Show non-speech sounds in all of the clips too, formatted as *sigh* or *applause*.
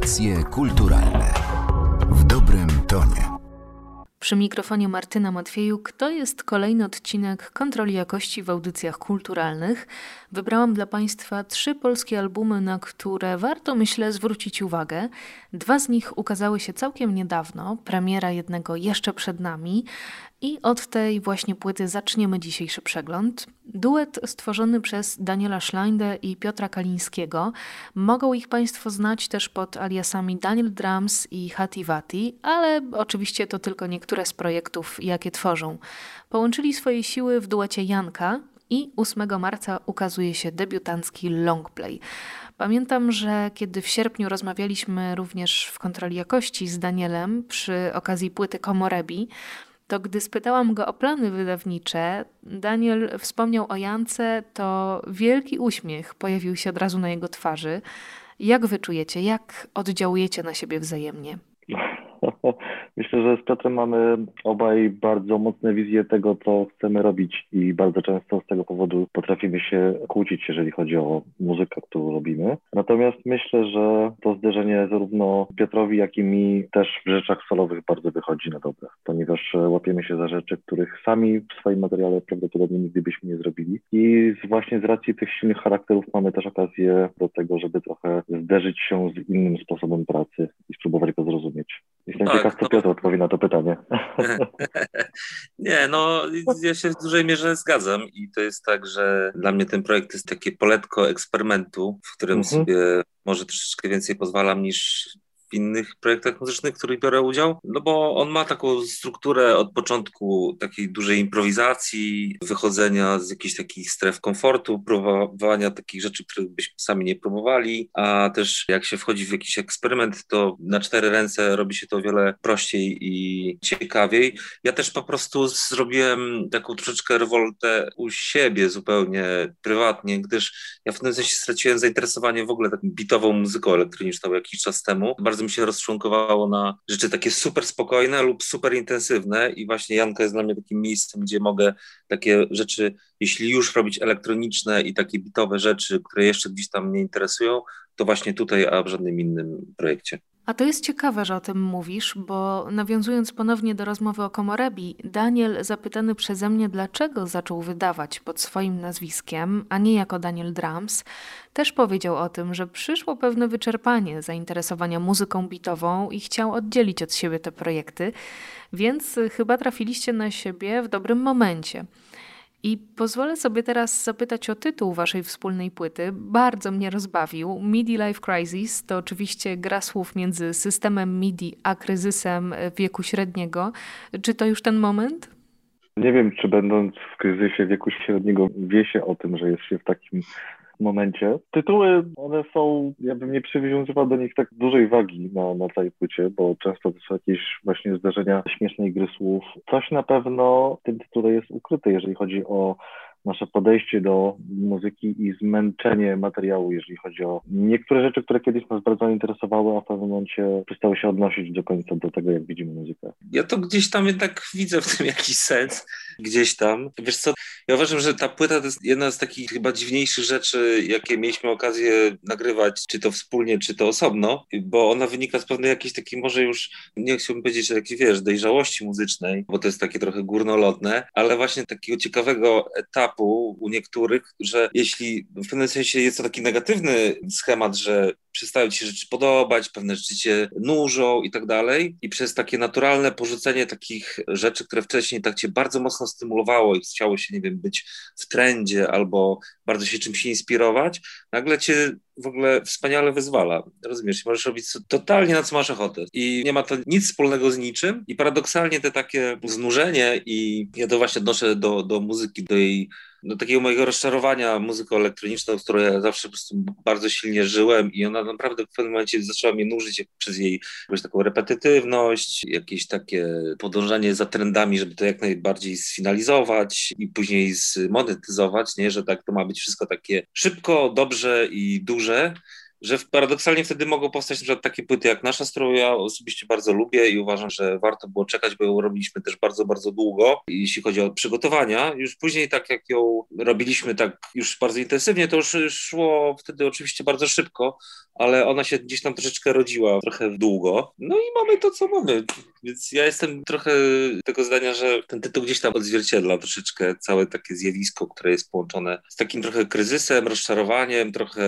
Audycje kulturalne w dobrym tonie. Przy mikrofonie Martyna Matwiejuk to jest kolejny odcinek kontroli jakości w audycjach kulturalnych. Wybrałam dla Państwa trzy polskie albumy, na które warto, myślę, zwrócić uwagę. Dwa z nich ukazały się całkiem niedawno, premiera jednego jeszcze przed nami. I od tej właśnie płyty zaczniemy dzisiejszy przegląd. Duet stworzony przez Daniela Schleinde i Piotra Kalińskiego. Mogą ich Państwo znać też pod aliasami Daniel Drums i Hati Vati, ale oczywiście to tylko niektóre z projektów, jakie tworzą. Połączyli swoje siły w duecie Janka i 8 marca ukazuje się debiutancki longplay. Pamiętam, że kiedy w sierpniu rozmawialiśmy również w kontroli jakości z Danielem przy okazji płyty Komorebi, to gdy spytałam go o plany wydawnicze, Daniel wspomniał o Jance, to wielki uśmiech pojawił się od razu na jego twarzy. Jak wy czujecie, jak oddziałujecie na siebie wzajemnie? *laughs* Myślę, że z Piotrem mamy obaj bardzo mocne wizje tego, co chcemy robić i bardzo często z tego powodu potrafimy się kłócić, jeżeli chodzi o muzykę, którą robimy. Natomiast myślę, że to zderzenie zarówno Piotrowi, jak i mi też w rzeczach solowych bardzo wychodzi na dobre, ponieważ łapiemy się za rzeczy, których sami w swoim materiale prawdopodobnie nigdy byśmy nie zrobili i właśnie z racji tych silnych charakterów mamy też okazję do tego, żeby trochę zderzyć się z innym sposobem pracy i spróbować go zrozumieć. Jestem tak, ciekaw, co no... Piotr odpowie na to pytanie. *laughs* Nie, no ja się w dużej mierze zgadzam i to jest tak, że dla mnie ten projekt jest takie poletko eksperymentu, w którym mhm. sobie może troszeczkę więcej pozwalam niż w innych projektach muzycznych, w których biorę udział, no bo on ma taką strukturę od początku takiej dużej improwizacji, wychodzenia z jakichś takich stref komfortu, próbowania takich rzeczy, których byśmy sami nie próbowali, a też jak się wchodzi w jakiś eksperyment, to na cztery ręce robi się to o wiele prościej i ciekawiej. Ja też po prostu zrobiłem taką troszeczkę rewoltę u siebie zupełnie prywatnie, gdyż ja w tym sensie straciłem zainteresowanie w ogóle taką bitową muzyką elektroniczną jakiś czas temu. Bardzo bardzo się rozczłonkowało na rzeczy takie super spokojne lub super intensywne i właśnie Janka jest dla mnie takim miejscem, gdzie mogę takie rzeczy, jeśli już robić elektroniczne i takie bitowe rzeczy, które jeszcze gdzieś tam mnie interesują, to właśnie tutaj, a w żadnym innym projekcie. A to jest ciekawe, że o tym mówisz, bo nawiązując ponownie do rozmowy o Komorebi, Daniel zapytany przeze mnie, dlaczego zaczął wydawać pod swoim nazwiskiem, a nie jako Daniel Drums, też powiedział o tym, że przyszło pewne wyczerpanie zainteresowania muzyką bitową i chciał oddzielić od siebie te projekty, więc chyba trafiliście na siebie w dobrym momencie. I pozwolę sobie teraz zapytać o tytuł waszej wspólnej płyty. Bardzo mnie rozbawił. MIDI Life Crisis to oczywiście gra słów między systemem MIDI a kryzysem wieku średniego. Czy to już ten moment? Nie wiem, czy będąc w kryzysie wieku średniego wie się o tym, że jest się w takim momencie. Tytuły, one są, ja bym nie przywiązywał do nich tak dużej wagi na, na całej płycie, bo często to są jakieś właśnie zdarzenia śmiesznej gry słów. Coś na pewno w tym tytule jest ukryte, jeżeli chodzi o nasze podejście do muzyki i zmęczenie materiału, jeżeli chodzi o niektóre rzeczy, które kiedyś nas bardzo interesowały, a w pewnym momencie przestały się odnosić do końca do tego, jak widzimy muzykę. Ja to gdzieś tam jednak widzę w tym *laughs* jakiś sens, gdzieś tam. Wiesz co, ja uważam, że ta płyta to jest jedna z takich chyba dziwniejszych rzeczy, jakie mieliśmy okazję nagrywać, czy to wspólnie, czy to osobno, bo ona wynika z pewnej jakiejś takiej może już, nie chciałbym powiedzieć, że takiej, wiesz, dojrzałości muzycznej, bo to jest takie trochę górnolotne, ale właśnie takiego ciekawego etapu u niektórych, że jeśli w pewnym sensie jest to taki negatywny schemat, że przestają ci się rzeczy podobać, pewne rzeczy cię nużą i tak dalej. I przez takie naturalne porzucenie takich rzeczy, które wcześniej tak cię bardzo mocno stymulowało i chciało się, nie wiem, być w trendzie albo bardzo się czymś inspirować, nagle cię w ogóle wspaniale wyzwala. Rozumiesz, możesz robić totalnie na co masz ochotę. I nie ma to nic wspólnego z niczym. I paradoksalnie te takie znużenie i ja to właśnie odnoszę do, do muzyki, do jej do takiego mojego rozczarowania muzyką elektroniczną, z którą ja zawsze po prostu bardzo silnie żyłem i ona naprawdę w pewnym momencie zaczęła mnie nużyć przez jej jakąś taką repetytywność, jakieś takie podążanie za trendami, żeby to jak najbardziej sfinalizować i później zmonetyzować, nie? że tak to ma być wszystko takie szybko, dobrze i duże że paradoksalnie wtedy mogą powstać na takie płyty jak nasza, z którą ja osobiście bardzo lubię i uważam, że warto było czekać, bo ją robiliśmy też bardzo, bardzo długo, jeśli chodzi o przygotowania. Już później tak jak ją robiliśmy tak już bardzo intensywnie, to już szło wtedy oczywiście bardzo szybko, ale ona się gdzieś tam troszeczkę rodziła trochę długo. No i mamy to, co mamy. Więc ja jestem trochę tego zdania, że ten tytuł gdzieś tam odzwierciedla troszeczkę całe takie zjawisko, które jest połączone z takim trochę kryzysem, rozczarowaniem, trochę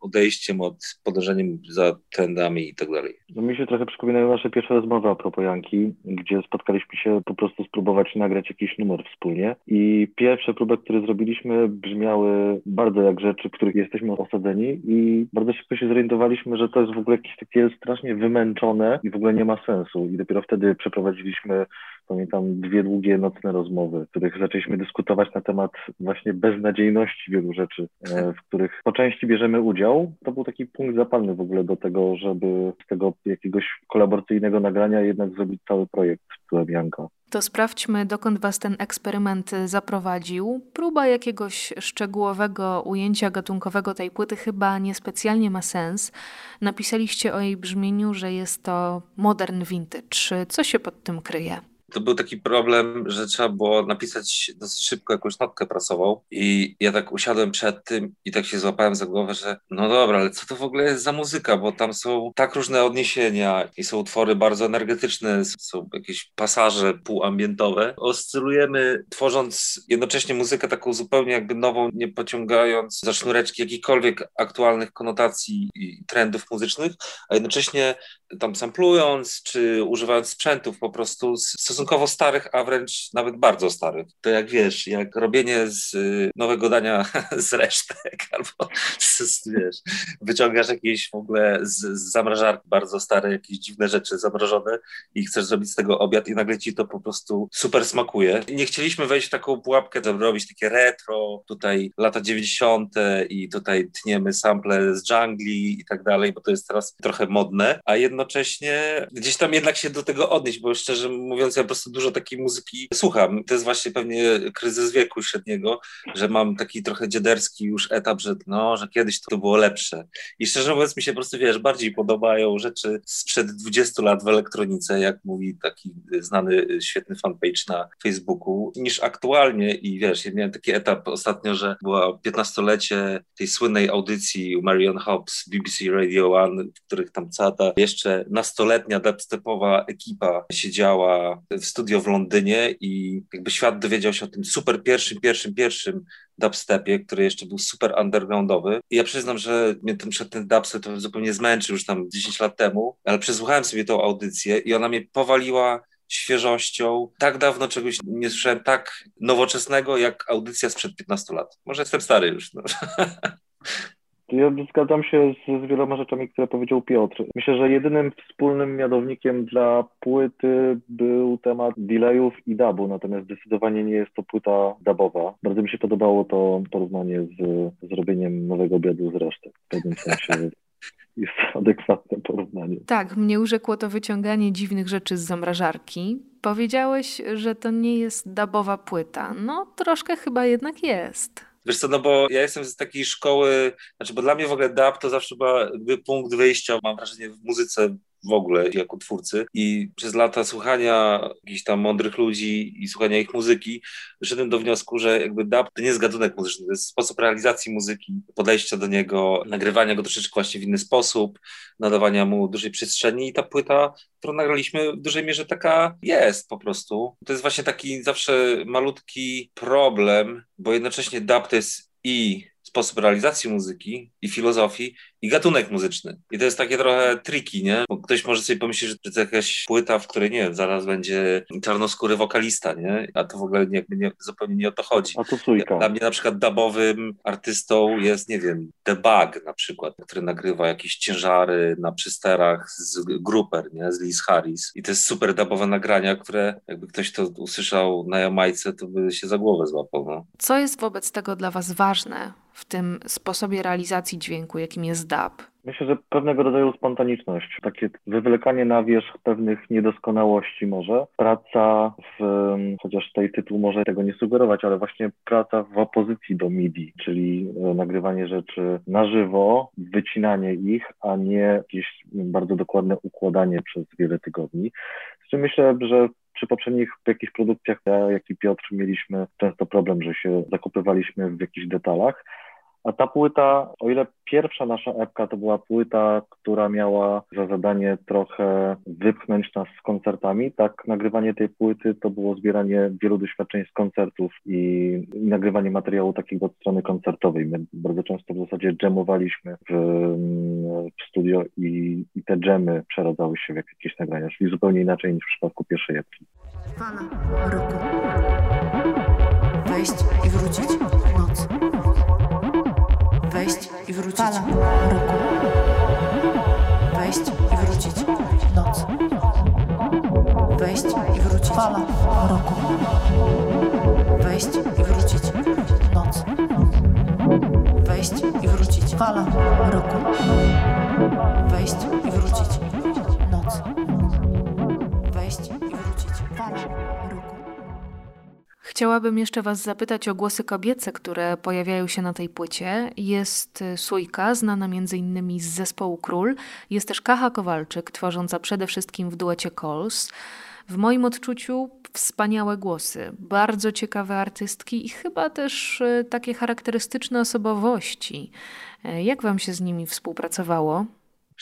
odejściem od podążeniem za trendami i tak dalej. No mi się trochę przypominają nasze pierwsze rozmowy a propos Janki, gdzie spotkaliśmy się po prostu spróbować nagrać jakiś numer wspólnie i pierwsze próby, które zrobiliśmy brzmiały bardzo jak rzeczy, których jesteśmy osadzeni i bardzo szybko się zorientowaliśmy, że to jest w ogóle jakieś takie strasznie wymęczone i w ogóle nie ma sensu i dopiero wtedy przeprowadziliśmy pamiętam dwie długie nocne rozmowy, w których zaczęliśmy dyskutować na temat właśnie beznadziejności wielu rzeczy, e, w których po części bierzemy udział. To był taki punkt zapalny w ogóle do tego, żeby z tego jakiegoś kolaboracyjnego nagrania jednak zrobić cały projekt Bianka. To sprawdźmy, dokąd Was ten eksperyment zaprowadził. Próba jakiegoś szczegółowego ujęcia gatunkowego tej płyty chyba niespecjalnie ma sens. Napisaliście o jej brzmieniu, że jest to modern vintage. Co się pod tym kryje? To był taki problem, że trzeba było napisać dosyć szybko jakąś notkę prasową i ja tak usiadłem przed tym i tak się złapałem za głowę, że no dobra, ale co to w ogóle jest za muzyka, bo tam są tak różne odniesienia i są utwory bardzo energetyczne, są jakieś pasaże półambientowe. Oscylujemy tworząc jednocześnie muzykę taką zupełnie jakby nową, nie pociągając za sznureczki jakichkolwiek aktualnych konotacji i trendów muzycznych, a jednocześnie tam samplując, czy używając sprzętów po prostu stosunkowo starych, a wręcz nawet bardzo starych. To jak wiesz, jak robienie z y, nowego dania *laughs* z resztek, *laughs* albo z, wiesz, wyciągasz jakieś w ogóle z, z zamrażarki bardzo stare, jakieś dziwne rzeczy zamrożone i chcesz zrobić z tego obiad i nagle ci to po prostu super smakuje. Nie chcieliśmy wejść w taką pułapkę, żeby robić takie retro, tutaj lata 90. i tutaj tniemy sample z jungli i tak dalej, bo to jest teraz trochę modne, a jedno jednocześnie gdzieś tam jednak się do tego odnieść, bo szczerze mówiąc, ja po prostu dużo takiej muzyki słucham. To jest właśnie pewnie kryzys wieku średniego, że mam taki trochę dziaderski już etap, że no, że kiedyś to było lepsze. I szczerze mówiąc mi się po prostu, wiesz, bardziej podobają rzeczy sprzed 20 lat w elektronice, jak mówi taki znany, świetny fanpage na Facebooku, niż aktualnie i wiesz, ja miałem taki etap ostatnio, że była 15-lecie tej słynnej audycji Marion Hobbs, BBC Radio One, w których tam cała ta jeszcze nastoletnia dubstepowa ekipa siedziała w studio w Londynie i jakby świat dowiedział się o tym super pierwszym, pierwszym, pierwszym dubstepie, który jeszcze był super undergroundowy. I ja przyznam, że mnie ten, ten dubstep to zupełnie zmęczył już tam 10 lat temu, ale przesłuchałem sobie tą audycję i ona mnie powaliła świeżością. Tak dawno czegoś nie słyszałem tak nowoczesnego jak audycja sprzed 15 lat. Może jestem stary już. No. *laughs* Ja zgadzam się z, z, wieloma rzeczami, które powiedział Piotr. Myślę, że jedynym wspólnym mianownikiem dla płyty był temat delayów i dubu, natomiast zdecydowanie nie jest to płyta dubowa. Bardzo mi się podobało to porównanie z zrobieniem nowego obiadu z resztek. W pewnym sensie *laughs* jest adekwatne porównanie. Tak, mnie urzekło to wyciąganie dziwnych rzeczy z zamrażarki. Powiedziałeś, że to nie jest dubowa płyta. No, troszkę chyba jednak jest. Wiesz co, no bo ja jestem z takiej szkoły, znaczy, bo dla mnie w ogóle dub to zawsze był punkt wyjścia, mam wrażenie, w muzyce w ogóle jako twórcy i przez lata słuchania jakichś tam mądrych ludzi i słuchania ich muzyki doszedłem do wniosku, że jakby dub to nie jest gatunek muzyczny, to jest sposób realizacji muzyki, podejścia do niego, nagrywania go troszeczkę właśnie w inny sposób, nadawania mu dużej przestrzeni i ta płyta, którą nagraliśmy w dużej mierze taka jest po prostu. To jest właśnie taki zawsze malutki problem, bo jednocześnie dub to jest i sposób realizacji muzyki i filozofii i gatunek muzyczny. I to jest takie trochę tricky, nie? Bo ktoś może sobie pomyśleć, że to jakaś płyta, w której, nie wiem, zaraz będzie czarnoskóry wokalista, nie? A to w ogóle nie, nie, zupełnie nie o to chodzi. A to sójka. Dla mnie na przykład dubowym artystą jest, nie wiem, The Bug na przykład, który nagrywa jakieś ciężary na przysterach z Gruper, nie? Z Liz Harris. I to jest super dubowe nagrania, które jakby ktoś to usłyszał na Jamajce, to by się za głowę złapał, no. Co jest wobec tego dla was ważne? w tym sposobie realizacji dźwięku, jakim jest Myślę, że pewnego rodzaju spontaniczność, takie wywlekanie na wierzch pewnych niedoskonałości może. Praca w, chociaż tutaj tytuł może tego nie sugerować, ale właśnie praca w opozycji do MIDI, czyli e, nagrywanie rzeczy na żywo, wycinanie ich, a nie jakieś bardzo dokładne układanie przez wiele tygodni. Z czym myślę, że przy poprzednich jakichś produkcjach, ja, jak i Piotr, mieliśmy często problem, że się zakopywaliśmy w jakichś detalach, a ta płyta, o ile pierwsza nasza epka to była płyta, która miała za zadanie trochę wypchnąć nas z koncertami, tak nagrywanie tej płyty to było zbieranie wielu doświadczeń z koncertów i, i nagrywanie materiału takiego od strony koncertowej. My bardzo często w zasadzie dżemowaliśmy w, w studio i, i te dżemy przeradzały się w jakieś nagrania, czyli zupełnie inaczej niż w przypadku pierwszej epki. Fala roku. Wejść i wrócić. Fala roku. Wejść i wrócić. Noc. Wejść i wrócić. Fala roku. Wejść i wrócić. Noc. Wejść i wrócić. Fala roku. Wejść Chciałabym jeszcze Was zapytać o głosy kobiece, które pojawiają się na tej płycie. Jest y, Sójka, znana m.in. z zespołu Król. Jest też Kacha Kowalczyk, tworząca przede wszystkim w duecie Calls. W moim odczuciu wspaniałe głosy, bardzo ciekawe artystki i chyba też y, takie charakterystyczne osobowości. E, jak Wam się z nimi współpracowało?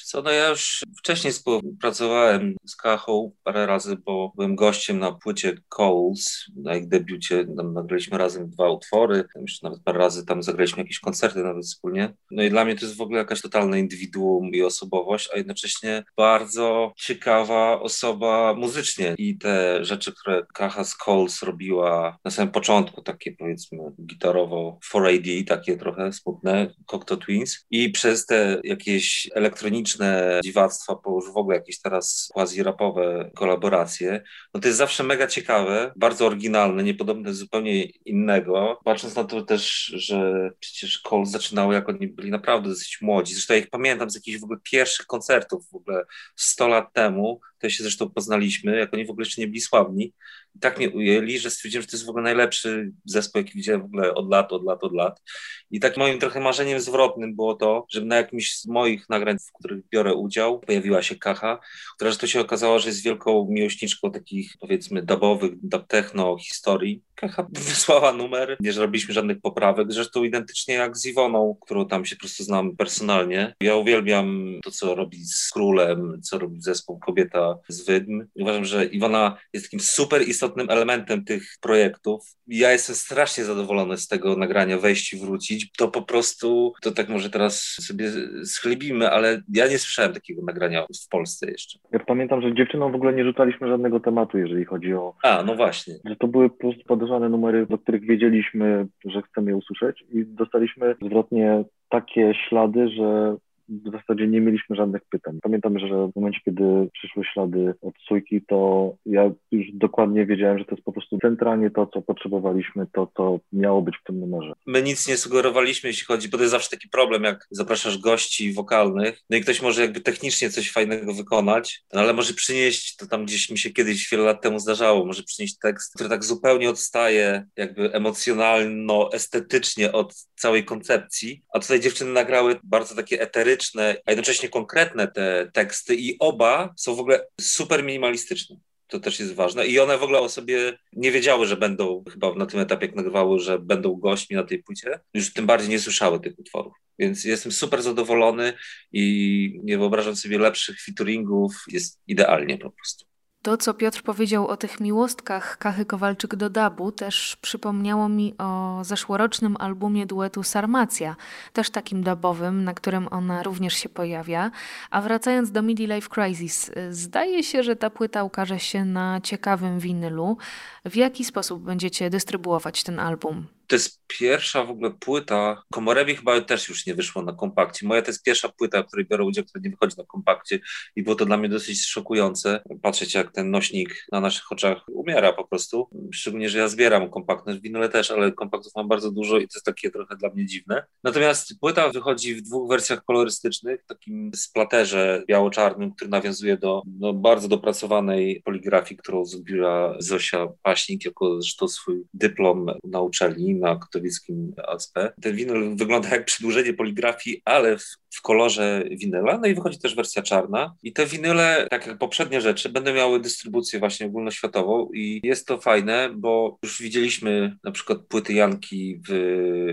Co, no ja już wcześniej współpracowałem z Kachą parę razy, bo byłem gościem na płycie Coles. Na ich debiucie tam nagraliśmy razem dwa utwory, już nawet parę razy tam zagraliśmy jakieś koncerty nawet wspólnie. No i dla mnie to jest w ogóle jakaś totalna indywiduum i osobowość, a jednocześnie bardzo ciekawa osoba muzycznie. I te rzeczy, które Kacha z Coles robiła na samym początku, takie powiedzmy gitarowo 4AD, takie trochę smutne, Cocteau Twins i przez te jakieś elektroniczne elektroniczne dziwactwa, po już w ogóle jakieś teraz quasi-rapowe kolaboracje, no to jest zawsze mega ciekawe, bardzo oryginalne, niepodobne zupełnie innego. Patrząc na to też, że przecież Cole zaczynały jak oni byli naprawdę dosyć młodzi. Zresztą ja ich pamiętam z jakichś w ogóle pierwszych koncertów w ogóle 100 lat temu, to się zresztą poznaliśmy, jak oni w ogóle jeszcze nie byli sławni. I tak mnie ujęli, że stwierdziłem, że to jest w ogóle najlepszy zespół, jaki widziałem w ogóle od lat, od lat, od lat. I tak moim trochę marzeniem zwrotnym było to, żeby na jakimś z moich nagrań, w których biorę udział, pojawiła się Kacha, która zresztą się okazała, że jest wielką miłośniczką takich powiedzmy dubowych, dub techno historii. Kacha wysłała numer, nie robiliśmy żadnych poprawek, zresztą identycznie jak z Iwoną, którą tam się po prostu znam personalnie. Ja uwielbiam to, co robi z Królem, co robi zespół Kobieta z Wydm. Uważam, że Iwona jest takim super istotnym elementem tych projektów. Ja jestem strasznie zadowolony z tego nagrania Wejść i Wrócić. To po prostu, to tak może teraz sobie schlebimy, ale ja nie słyszałem takiego nagrania w Polsce jeszcze. Ja pamiętam, że dziewczynom w ogóle nie rzucaliśmy żadnego tematu, jeżeli chodzi o... A, no właśnie. Że to były po prostu podejrzane numery, do których wiedzieliśmy, że chcemy je usłyszeć i dostaliśmy zwrotnie takie ślady, że w zasadzie nie mieliśmy żadnych pytań. Pamiętam, że w momencie, kiedy przyszły ślady od Sujki, to ja już dokładnie wiedziałem, że to jest po prostu centralnie to, co potrzebowaliśmy, to, co miało być w tym numerze. My nic nie sugerowaliśmy, jeśli chodzi, bo to jest zawsze taki problem, jak zapraszasz gości wokalnych, no i ktoś może jakby technicznie coś fajnego wykonać, no ale może przynieść, to tam gdzieś mi się kiedyś wiele lat temu zdarzało, może przynieść tekst, który tak zupełnie odstaje jakby emocjonalno-estetycznie od całej koncepcji, a tutaj dziewczyny nagrały bardzo takie eteryczne, a jednocześnie konkretne te teksty i oba są w ogóle super minimalistyczne. To też jest ważne. I one w ogóle o sobie nie wiedziały, że będą, chyba na tym etapie, jak nagrywały, że będą gośćmi na tej płycie. Już tym bardziej nie słyszały tych utworów. Więc jestem super zadowolony i nie wyobrażam sobie lepszych featuringów. Jest idealnie po prostu. To, co Piotr powiedział o tych miłostkach Kachy Kowalczyk do Dabu, też przypomniało mi o zeszłorocznym albumie duetu Sarmacja, też takim dubowym, na którym ona również się pojawia. A wracając do Midi Life Crisis, zdaje się, że ta płyta ukaże się na ciekawym winylu. W jaki sposób będziecie dystrybuować ten album? To jest pierwsza w ogóle płyta. Komorebi chyba też już nie wyszło na kompakcie. Moja to jest pierwsza płyta, w której biorę udział, która nie wychodzi na kompakcie i było to dla mnie dosyć szokujące. Patrzeć jak ten nośnik na naszych oczach umiera po prostu. Szczególnie, że ja zbieram kompaktne winyle też, ale kompaktów mam bardzo dużo i to jest takie trochę dla mnie dziwne. Natomiast płyta wychodzi w dwóch wersjach kolorystycznych, takim splaterze biało-czarnym, który nawiązuje do no, bardzo dopracowanej poligrafii, którą zrobiła Zosia Paśnik jako zresztą swój dyplom na uczelni na katowickim ASP. Ten winyl wygląda jak przedłużenie poligrafii, ale w, w kolorze winyla, no i wychodzi też wersja czarna. I te winyle, tak jak poprzednie rzeczy, będą miały dystrybucję właśnie ogólnoświatową i jest to fajne, bo już widzieliśmy na przykład płyty Janki w,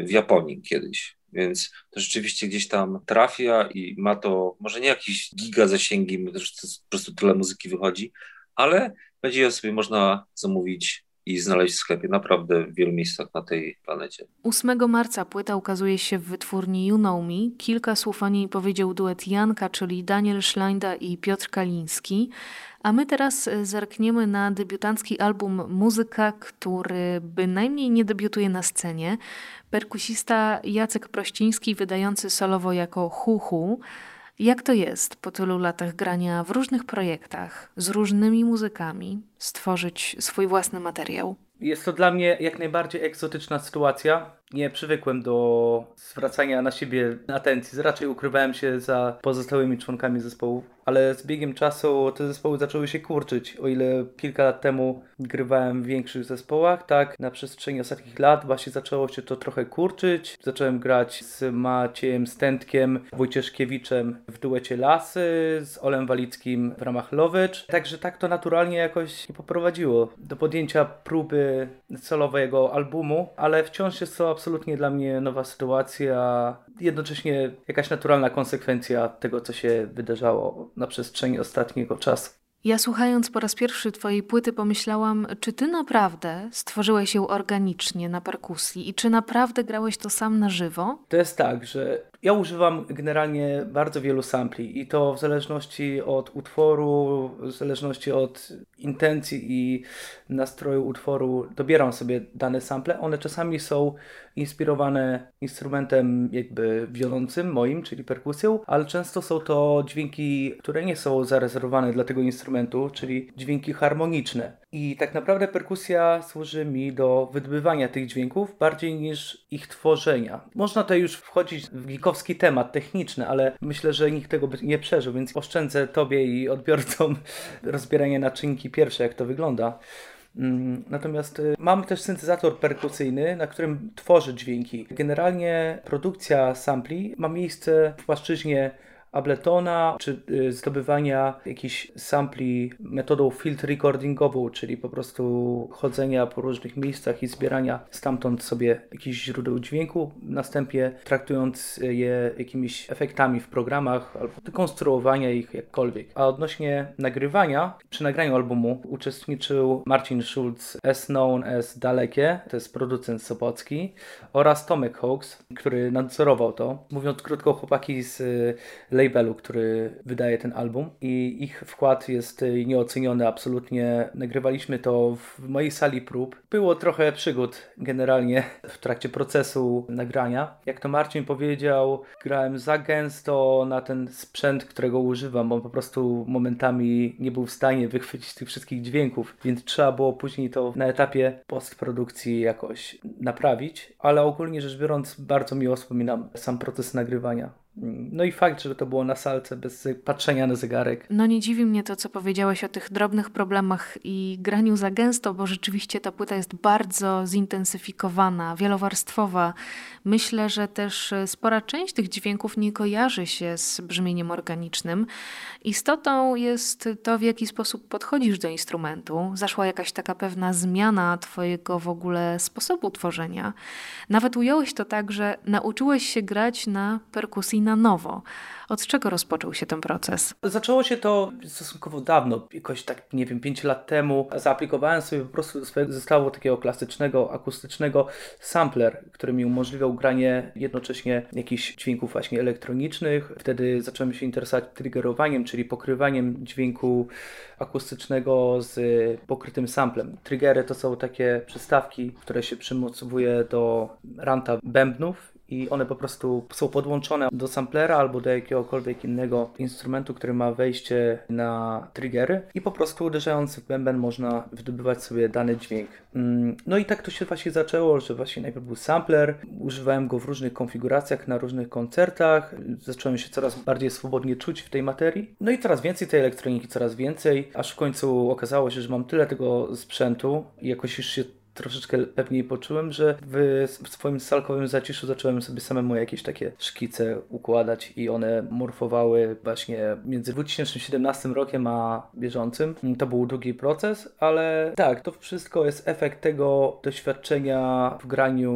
w Japonii kiedyś. Więc to rzeczywiście gdzieś tam trafia i ma to może nie jakieś giga zasięgi, bo to po prostu tyle muzyki wychodzi, ale będzie ją sobie można zamówić i znaleźć w sklepie naprawdę w wielu miejscach na tej planecie. 8 marca płyta ukazuje się w wytwórni You Know Me. Kilka słów o niej powiedział duet Janka, czyli Daniel Szlajda i Piotr Kaliński. A my teraz zerkniemy na debiutancki album Muzyka, który bynajmniej nie debiutuje na scenie. Perkusista Jacek Prościński, wydający solowo jako Hu Hu. Jak to jest po tylu latach grania w różnych projektach, z różnymi muzykami, stworzyć swój własny materiał? Jest to dla mnie jak najbardziej egzotyczna sytuacja. Nie przywykłem do zwracania na siebie atencji. Raczej ukrywałem się za pozostałymi członkami zespołu ale z biegiem czasu te zespoły zaczęły się kurczyć. O ile kilka lat temu grywałem w większych zespołach, tak na przestrzeni ostatnich lat właśnie zaczęło się to trochę kurczyć. Zacząłem grać z Maciejem Stętkiem, Wojcieszkiewiczem w duecie Lasy, z Olem Walickim w ramach Lovecz. Także tak to naturalnie jakoś nie poprowadziło do podjęcia próby solowego albumu, ale wciąż jest to absolutnie dla mnie nowa sytuacja, jednocześnie jakaś naturalna konsekwencja tego, co się wydarzało na przestrzeni ostatniego czasu. Ja słuchając po raz pierwszy Twojej płyty pomyślałam, czy Ty naprawdę stworzyłeś ją organicznie na perkusji i czy naprawdę grałeś to sam na żywo? To jest tak, że ja używam generalnie bardzo wielu sampli i to w zależności od utworu, w zależności od intencji i nastroju utworu dobieram sobie dane sample. One czasami są inspirowane instrumentem jakby wiodącym moim, czyli perkusją, ale często są to dźwięki, które nie są zarezerwowane dla tego instrumentu, czyli dźwięki harmoniczne. I tak naprawdę perkusja służy mi do wydobywania tych dźwięków bardziej niż ich tworzenia. Można tutaj już wchodzić w geekowski temat techniczny, ale myślę, że nikt tego nie przeżył, więc oszczędzę Tobie i odbiorcom *laughs* rozbieranie naczynki pierwsze, jak to wygląda. Mm, natomiast y, mam też syntezator perkusyjny, na którym tworzę dźwięki. Generalnie produkcja sampli ma miejsce w płaszczyźnie Abletona, czy y, zdobywania jakichś sampli metodą field recordingową, czyli po prostu chodzenia po różnych miejscach i zbierania stamtąd sobie jakichś źródeł dźwięku, następnie traktując je jakimiś efektami w programach albo dekonstruowania ich jakkolwiek. A odnośnie nagrywania, przy nagraniu albumu uczestniczył Marcin Schulz, as known as Dalekie, to jest producent Sobocki, oraz Tomek Hawks, który nadzorował to. Mówiąc krótko, chłopaki z y, labelu, który wydaje ten album i ich wkład jest y, nieoceniony absolutnie. Nagrywaliśmy to w mojej sali prób. Było trochę przygód generalnie w trakcie procesu nagrania. Jak to Marcin powiedział, grałem za gęsto na ten sprzęt, którego używam, bo po prostu momentami nie był w stanie wychwycić tych wszystkich dźwięków, więc trzeba było później to na etapie postprodukcji jakoś naprawić, ale ogólnie rzecz biorąc bardzo miło wspominam sam proces nagrywania. No i fakt, że to było na salce bez patrzenia na zegarek. No nie dziwi mnie to, co powiedziałeś o tych drobnych problemach i graniu za gęsto, bo rzeczywiście ta płyta jest bardzo zintensyfikowana, wielowarstwowa. Myślę, że też spora część tych dźwięków nie kojarzy się z brzmieniem organicznym. Istotą jest to, w jaki sposób podchodzisz do instrumentu. Zaszła jakaś taka pewna zmiana Twojego w ogóle sposobu tworzenia. Nawet ująłeś to tak, że nauczyłeś się grać na perkusji na nowo. Od czego rozpoczął się ten proces? Zaczęło się to stosunkowo dawno, jakoś tak, nie wiem, 5 lat temu. Zaaplikowałem sobie po prostu swojego zestawu takiego klasycznego, akustycznego sampler, który mi umożliwiał granie jednocześnie jakichś dźwięków właśnie elektronicznych. Wtedy zacząłem się interesować triggerowaniem, czyli pokrywaniem dźwięku akustycznego z pokrytym samplem. Triggery to są takie przystawki, które się przymocowuje do ranta bębnów i one po prostu są podłączone do samplera albo do jakiegokolwiek innego instrumentu, który ma wejście na triggery i po prostu uderzając w bęben można wydobywać sobie dany dźwięk. Mm, no i tak to się właśnie zaczęło, że właśnie najpierw był sampler, używałem go w różnych konfiguracjach na różnych koncertach, zacząłem się coraz bardziej swobodnie czuć w tej materii. No i coraz więcej tej elektroniki, coraz więcej, aż w końcu okazało się, że mam tyle tego sprzętu i jakoś już się troszeczkę pewniej poczułem, że w swoim salkowym zaciszu zacząłem sobie samemu jakieś takie szkice układać i one morfowały właśnie między 2017 rokiem a bieżącym. To był długi proces, ale tak, to wszystko jest efekt tego doświadczenia w graniu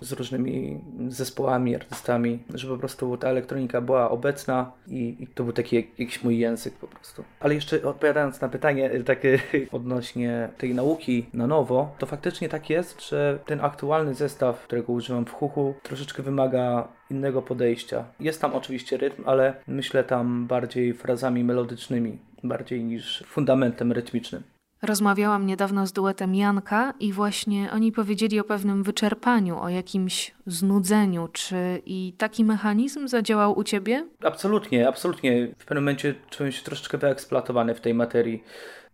z różnymi zespołami, artystami, że po prostu ta elektronika była obecna i, i to był taki jakiś mój język po prostu. Ale jeszcze odpowiadając na pytanie *laughs* takie *laughs* odnośnie tej nauki na nowo, to faktycznie faktycznie tak jest, że ten aktualny zestaw, którego używam w huchu, troszeczkę wymaga innego podejścia. Jest tam oczywiście rytm, ale myślę tam bardziej frazami melodycznymi, bardziej niż fundamentem rytmicznym. Rozmawiałam niedawno z duetem Janka i właśnie oni powiedzieli o pewnym wyczerpaniu, o jakimś znudzeniu. Czy i taki mechanizm zadziałał u ciebie? Absolutnie, absolutnie. W pewnym momencie czułem się troszeczkę wyeksploatowany w tej materii.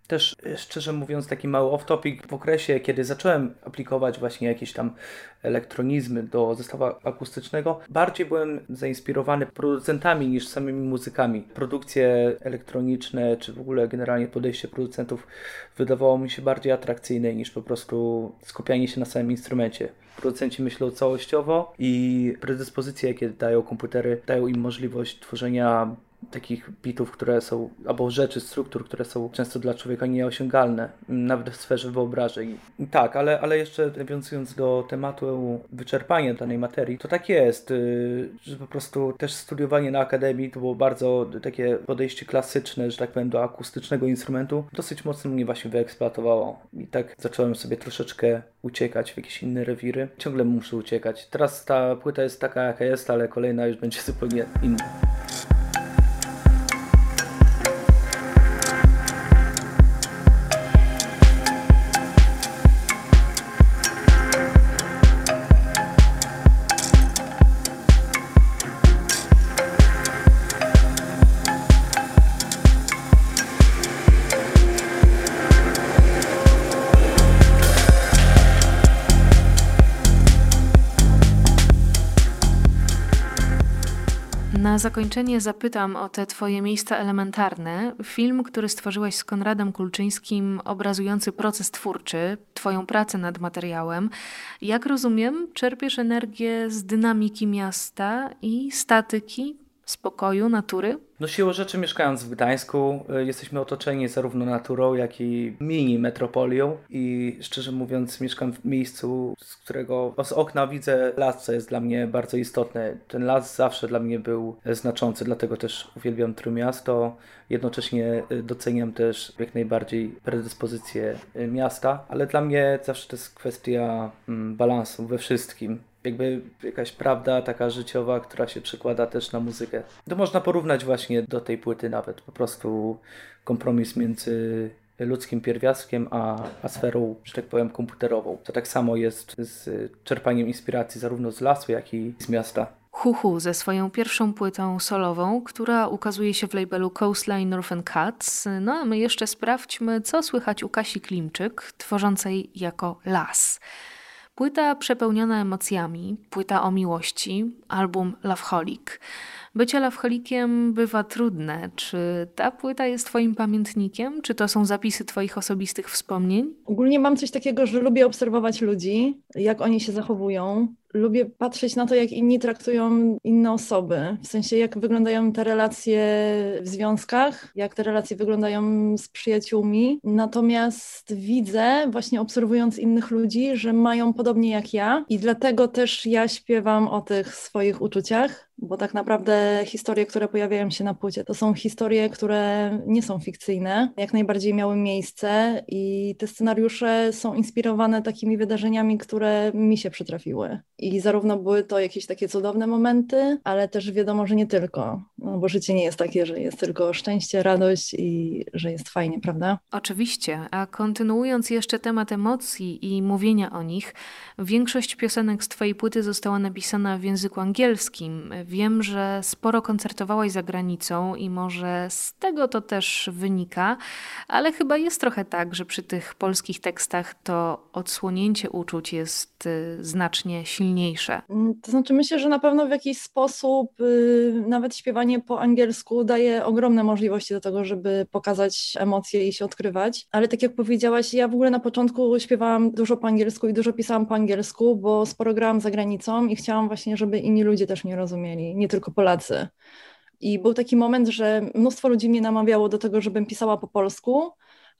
Też e, szczerze mówiąc, taki mały off-topic w okresie, kiedy zacząłem aplikować właśnie jakieś tam elektronizmy do zestawu akustycznego, bardziej byłem zainspirowany producentami niż samymi muzykami. Produkcje elektroniczne, czy w ogóle generalnie podejście producentów wydawało mi się bardziej atrakcyjne niż po prostu skupianie się na samym instrumencie. Producenci myślą całościowo i predyspozycje, jakie dają komputery, dają im możliwość tworzenia takich bitów, które są, albo rzeczy, struktur, które są często dla człowieka nieosiągalne, nawet w sferze wyobrażeń. Tak, ale, ale jeszcze nawiązując do tematu wyczerpania danej materii, to tak jest, y, że po prostu też studiowanie na akademii to było bardzo takie podejście klasyczne, że tak powiem, do akustycznego instrumentu, dosyć mocno mnie właśnie wyeksploatowało. I tak zacząłem sobie troszeczkę uciekać w jakieś inne rewiry. Ciągle muszę uciekać. Teraz ta płyta jest taka, jaka jest, ale kolejna już będzie zupełnie inna. Na zakończenie zapytam o te Twoje miejsca elementarne. Film, który stworzyłeś z Konradem Kulczyńskim, obrazujący proces twórczy, Twoją pracę nad materiałem. Jak rozumiem, czerpiesz energię z dynamiki miasta i statyki, spokoju, natury? No siłą rzeczy mieszkając w Gdańsku y, jesteśmy otoczeni zarówno naturą, jak i mini metropolią i szczerze mówiąc mieszkam w miejscu, z którego z okna widzę las, co jest dla mnie bardzo istotne. Ten las zawsze dla mnie był znaczący, dlatego też uwielbiam Trójmiasto. Jednocześnie y, doceniam też jak najbardziej predyspozycje y, miasta, ale dla mnie zawsze to jest kwestia mm, balansu we wszystkim jakby jakaś prawda taka życiowa, która się przekłada też na muzykę. To można porównać właśnie do tej płyty nawet, po prostu kompromis między ludzkim pierwiastkiem, a, a sferą, że tak powiem, komputerową. To tak samo jest z czerpaniem inspiracji zarówno z lasu, jak i z miasta. Huhu ze swoją pierwszą płytą solową, która ukazuje się w labelu Coastline Northern Cuts. No a my jeszcze sprawdźmy, co słychać u Kasi Klimczyk, tworzącej jako las. Płyta przepełniona emocjami, płyta o miłości, album Loveholic. Bycie loveholikiem bywa trudne. Czy ta płyta jest Twoim pamiętnikiem? Czy to są zapisy Twoich osobistych wspomnień? Ogólnie mam coś takiego, że lubię obserwować ludzi, jak oni się zachowują lubię patrzeć na to, jak inni traktują inne osoby. W sensie, jak wyglądają te relacje w związkach, jak te relacje wyglądają z przyjaciółmi. Natomiast widzę, właśnie obserwując innych ludzi, że mają podobnie jak ja, i dlatego też ja śpiewam o tych swoich uczuciach bo tak naprawdę historie, które pojawiają się na płycie, to są historie, które nie są fikcyjne, jak najbardziej miały miejsce i te scenariusze są inspirowane takimi wydarzeniami, które mi się przytrafiły. I zarówno były to jakieś takie cudowne momenty, ale też wiadomo, że nie tylko, no bo życie nie jest takie, że jest tylko szczęście, radość i że jest fajnie, prawda? Oczywiście, a kontynuując jeszcze temat emocji i mówienia o nich, większość piosenek z Twojej płyty została napisana w języku angielskim. Wiem, że sporo koncertowałaś za granicą i może z tego to też wynika, ale chyba jest trochę tak, że przy tych polskich tekstach to odsłonięcie uczuć jest y, znacznie silniejsze. Mm, to znaczy, myślę, że na pewno w jakiś sposób y, nawet śpiewanie po angielsku daje ogromne możliwości do tego, żeby pokazać emocje i się odkrywać. Ale tak jak powiedziałaś, ja w ogóle na początku śpiewałam dużo po angielsku i dużo pisałam po angielsku, bo sporo grałam za granicą i chciałam właśnie, żeby inni ludzie też mnie rozumieli, nie tylko Polacy. I był taki moment, że mnóstwo ludzi mnie namawiało do tego, żebym pisała po polsku,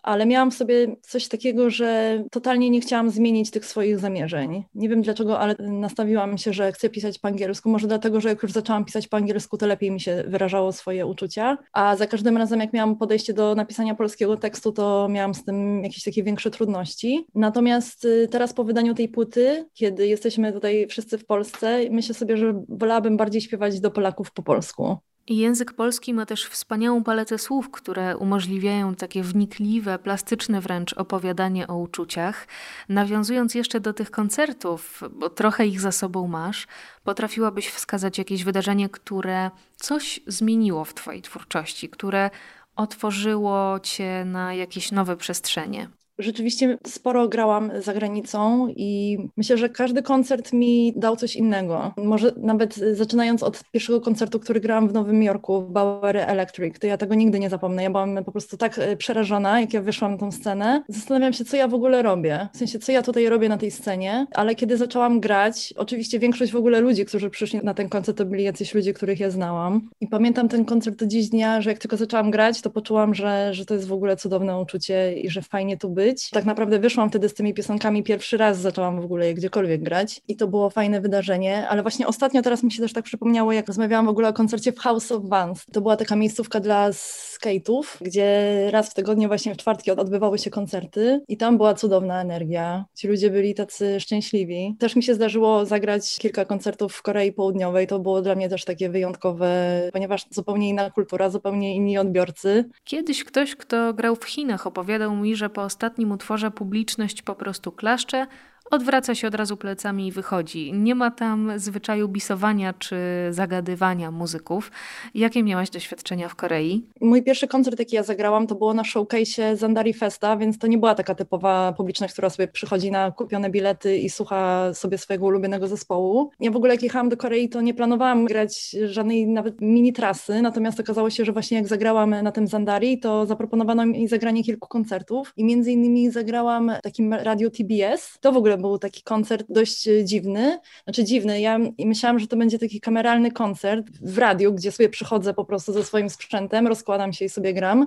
ale miałam w sobie coś takiego, że totalnie nie chciałam zmienić tych swoich zamierzeń. Nie wiem dlaczego, ale nastawiłam się, że chcę pisać po angielsku. Może dlatego, że jak już zaczęłam pisać po angielsku, to lepiej mi się wyrażało swoje uczucia. A za każdym razem, jak miałam podejście do napisania polskiego tekstu, to miałam z tym jakieś takie większe trudności. Natomiast y, teraz po wydaniu tej płyty, kiedy jesteśmy tutaj wszyscy w Polsce, myślę sobie, że wolałabym bardziej śpiewać do Polaków po polsku. Język polski ma też wspaniałą paletę słów, które umożliwiają takie wnikliwe, plastyczne wręcz opowiadanie o uczuciach. Nawiązując jeszcze do tych koncertów, bo trochę ich za sobą masz, potrafiłabyś wskazać jakieś wydarzenie, które coś zmieniło w Twojej twórczości, które otworzyło Cię na jakieś nowe przestrzenie? Rzeczywiście sporo grałam za granicą i myślę, że każdy koncert mi dał coś innego. Może nawet zaczynając od pierwszego koncertu, który grałam w Nowym Jorku, w Bauer Electric, to ja tego nigdy nie zapomnę. Ja byłam po prostu tak e, przerażona, jak ja wyszłam na tą scenę. Zastanawiam się, co ja w ogóle robię. W sensie, co ja tutaj robię na tej scenie, ale kiedy zaczęłam grać, oczywiście większość w ogóle ludzi, którzy przyszli na ten koncert, to byli jacyś ludzie, których ja znałam. I pamiętam ten koncert do dziś dnia, że jak tylko zaczęłam grać, to poczułam, że, że to jest w ogóle cudowne uczucie i że fajnie tu być być. Tak naprawdę wyszłam wtedy z tymi piosenkami pierwszy raz, zaczęłam w ogóle je gdziekolwiek grać i to było fajne wydarzenie, ale właśnie ostatnio teraz mi się też tak przypomniało, jak rozmawiałam w ogóle o koncercie w House of Vans. To była taka miejscówka dla skate'ów, gdzie raz w tygodniu właśnie w czwartki odbywały się koncerty i tam była cudowna energia. Ci ludzie byli tacy szczęśliwi. Też mi się zdarzyło zagrać kilka koncertów w Korei Południowej. To było dla mnie też takie wyjątkowe, ponieważ zupełnie inna kultura, zupełnie inni odbiorcy. Kiedyś ktoś, kto grał w Chinach, opowiadał mi, że po ostatnim utworze publiczność po prostu klaszcze, odwraca się od razu plecami i wychodzi. Nie ma tam zwyczaju bisowania czy zagadywania muzyków. Jakie miałaś doświadczenia w Korei? Mój pierwszy koncert, jaki ja zagrałam, to było na showcase Zandari Festa, więc to nie była taka typowa publiczność, która sobie przychodzi na kupione bilety i słucha sobie swojego ulubionego zespołu. Ja w ogóle jak jechałam do Korei, to nie planowałam grać żadnej nawet mini trasy, natomiast okazało się, że właśnie jak zagrałam na tym Zandari, to zaproponowano mi zagranie kilku koncertów i między innymi zagrałam takim radio TBS. To w ogóle był taki koncert dość e, dziwny. Znaczy dziwny, ja myślałam, że to będzie taki kameralny koncert w radiu, gdzie sobie przychodzę po prostu ze swoim sprzętem, rozkładam się i sobie gram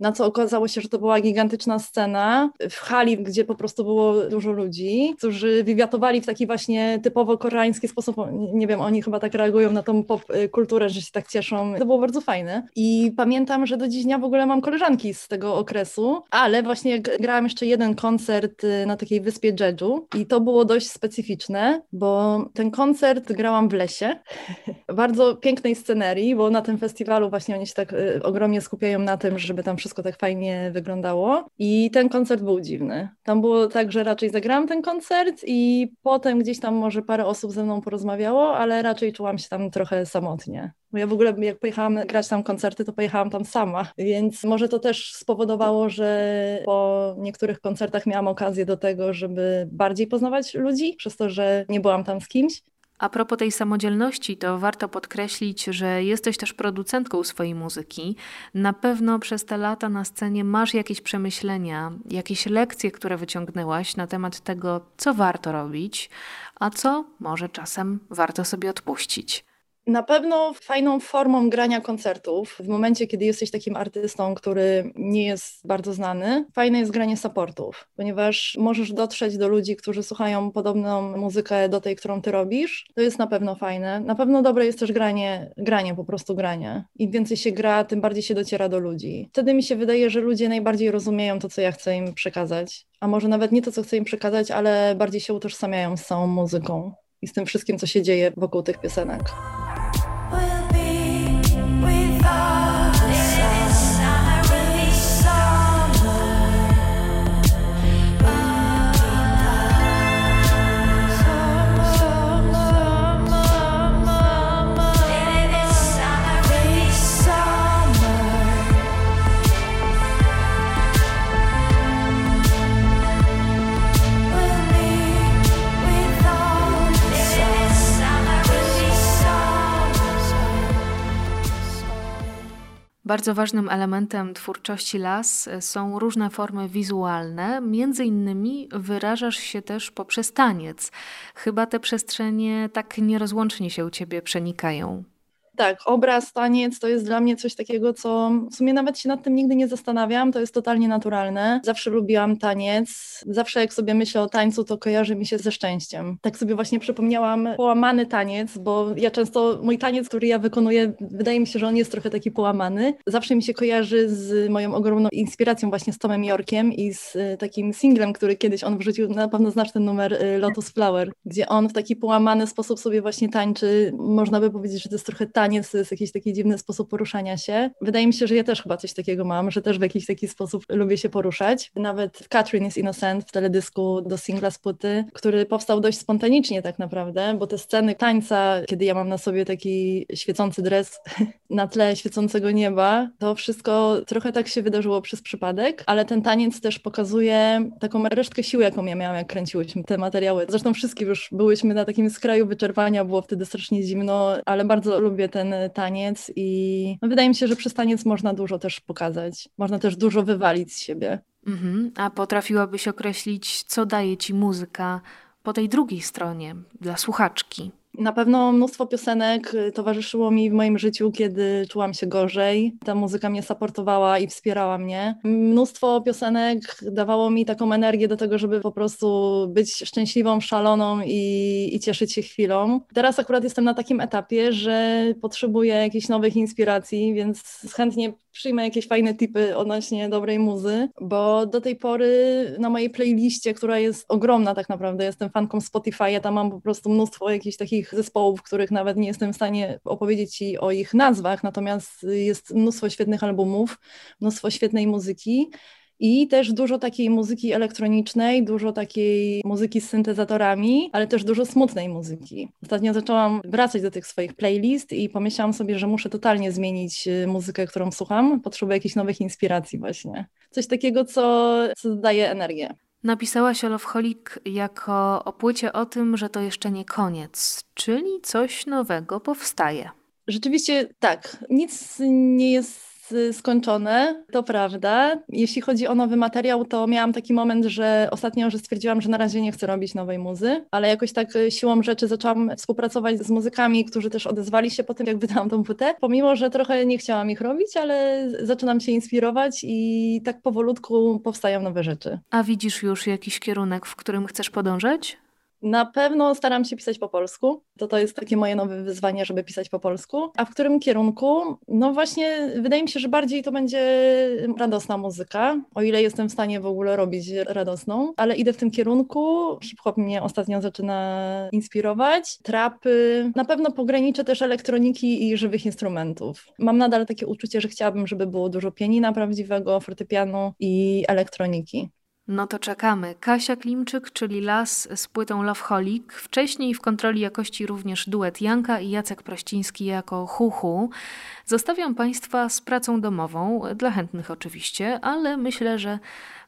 na co okazało się, że to była gigantyczna scena w hali, gdzie po prostu było dużo ludzi, którzy wywiatowali w taki właśnie typowo koreański sposób. Nie wiem, oni chyba tak reagują na tą pop y, kulturę, że się tak cieszą. To było bardzo fajne. I pamiętam, że do dziś dnia w ogóle mam koleżanki z tego okresu, ale właśnie grałam jeszcze jeden koncert y, na takiej wyspie Jeju i to było dość specyficzne, bo ten koncert grałam w lesie, *laughs* bardzo pięknej scenerii, bo na tym festiwalu właśnie oni się tak y, ogromnie skupiają na tym, żeby tam wszystko wszystko tak fajnie wyglądało. I ten koncert był dziwny. Tam było tak, że raczej zagrałam ten koncert i potem gdzieś tam może parę osób ze mną porozmawiało, ale raczej czułam się tam trochę samotnie. Bo ja w ogóle jak pojechałam grać tam koncerty, to pojechałam tam sama, więc może to też spowodowało, że po niektórych koncertach miałam okazję do tego, żeby bardziej poznawać ludzi, przez to, że nie byłam tam z kimś. A propos tej samodzielności, to warto podkreślić, że jesteś też producentką swojej muzyki. Na pewno przez te lata na scenie masz jakieś przemyślenia, jakieś lekcje, które wyciągnęłaś na temat tego, co warto robić, a co może czasem warto sobie odpuścić. Na pewno fajną formą grania koncertów, w momencie, kiedy jesteś takim artystą, który nie jest bardzo znany, fajne jest granie supportów, ponieważ możesz dotrzeć do ludzi, którzy słuchają podobną muzykę do tej, którą ty robisz. To jest na pewno fajne. Na pewno dobre jest też granie, granie po prostu granie. Im więcej się gra, tym bardziej się dociera do ludzi. Wtedy mi się wydaje, że ludzie najbardziej rozumieją to, co ja chcę im przekazać. A może nawet nie to, co chcę im przekazać, ale bardziej się utożsamiają z całą muzyką i z tym wszystkim, co się dzieje wokół tych piosenek. Bardzo ważnym elementem twórczości las są różne formy wizualne. Między innymi wyrażasz się też poprzez taniec. Chyba te przestrzenie tak nierozłącznie się u ciebie przenikają. Tak, obraz, taniec to jest dla mnie coś takiego, co w sumie nawet się nad tym nigdy nie zastanawiam, to jest totalnie naturalne. Zawsze lubiłam taniec, zawsze jak sobie myślę o tańcu, to kojarzy mi się ze szczęściem. Tak sobie właśnie przypomniałam połamany taniec, bo ja często, mój taniec, który ja wykonuję, wydaje mi się, że on jest trochę taki połamany. Zawsze mi się kojarzy z moją ogromną inspiracją właśnie z Tomem Yorkiem i z y, takim singlem, który kiedyś on wrzucił, na pewno znasz ten numer y, Lotus Flower, gdzie on w taki połamany sposób sobie właśnie tańczy. Można by powiedzieć, że to jest trochę taniec taniec to jest jakiś taki dziwny sposób poruszania się. Wydaje mi się, że ja też chyba coś takiego mam, że też w jakiś taki sposób lubię się poruszać. Nawet Catherine is Innocent w teledysku do singla z płyty, który powstał dość spontanicznie tak naprawdę, bo te sceny tańca, kiedy ja mam na sobie taki świecący dres *laughs* na tle świecącego nieba, to wszystko trochę tak się wydarzyło przez przypadek, ale ten taniec też pokazuje taką resztkę siły, jaką ja miałam, jak kręciłyśmy te materiały. Zresztą wszystkie już byłyśmy na takim skraju wyczerpania, było wtedy strasznie zimno, ale bardzo lubię ten taniec i no, wydaje mi się, że przez taniec można dużo też pokazać. Można też dużo wywalić z siebie. Mhm. A potrafiłabyś określić, co daje ci muzyka po tej drugiej stronie dla słuchaczki? Na pewno mnóstwo piosenek y, towarzyszyło mi w moim życiu, kiedy czułam się gorzej. Ta muzyka mnie supportowała i wspierała mnie. Mnóstwo piosenek dawało mi taką energię do tego, żeby po prostu być szczęśliwą, szaloną i, i cieszyć się chwilą. Teraz akurat jestem na takim etapie, że potrzebuję jakichś nowych inspiracji, więc chętnie przyjmę jakieś fajne tipy odnośnie dobrej muzy, bo do tej pory na mojej playliście, która jest ogromna tak naprawdę, jestem fanką Spotify, ja tam mam po prostu mnóstwo jakichś takich zespołów, których nawet nie jestem w stanie opowiedzieć Ci o ich nazwach, natomiast jest mnóstwo świetnych albumów, mnóstwo świetnej muzyki i też dużo takiej muzyki elektronicznej, dużo takiej muzyki z syntezatorami, ale też dużo smutnej muzyki. Ostatnio zaczęłam wracać do tych swoich playlist i pomyślałam sobie, że muszę totalnie zmienić y, muzykę, którą słucham. Potrzebuję jakichś nowych inspiracji właśnie. Coś takiego, co, co daje energię. Napisałaś o Loveholic jako o płycie o tym, że to jeszcze nie koniec, czyli coś nowego powstaje. Rzeczywiście tak. Nic nie jest skończone, to prawda. Jeśli chodzi o nowy materiał, to miałam taki moment, że ostatnio, że stwierdziłam, że na razie nie chcę robić nowej muzy, ale jakoś tak e, siłą rzeczy zaczęłam współpracować z muzykami, którzy też odezwali się po tym, jak *laughs* wydałam tą płytę, pomimo, że trochę nie chciałam ich robić, ale zaczynam się inspirować i tak powolutku powstają nowe rzeczy. A widzisz już jakiś kierunek, w którym chcesz podążać? Na pewno staram się pisać po polsku. To to jest takie moje nowe wyzwanie, żeby pisać po polsku. A w którym kierunku? No właśnie, wydaje mi się, że bardziej to będzie radosna muzyka, o ile jestem w stanie w ogóle robić radosną, ale idę w tym kierunku. Hip-hop mnie ostatnio zaczyna inspirować. Trapy, na pewno pograniczę też elektroniki i żywych instrumentów. Mam nadal takie uczucie, że chciałabym, żeby było dużo pianina prawdziwego, fortepianu i elektroniki. No to czekamy. Kasia Klimczyk, czyli Las z płytą Loveholic. Wcześniej w kontroli jakości również duet Janka i Jacek Prościński jako Huhu. Zostawiam Państwa z pracą domową, dla chętnych oczywiście, ale myślę, że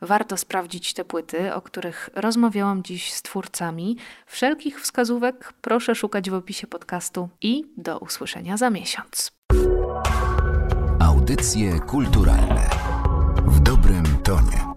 warto sprawdzić te płyty, o których rozmawiałam dziś z twórcami. Wszelkich wskazówek proszę szukać w opisie podcastu i do usłyszenia za miesiąc. Audycje kulturalne w dobrym tonie.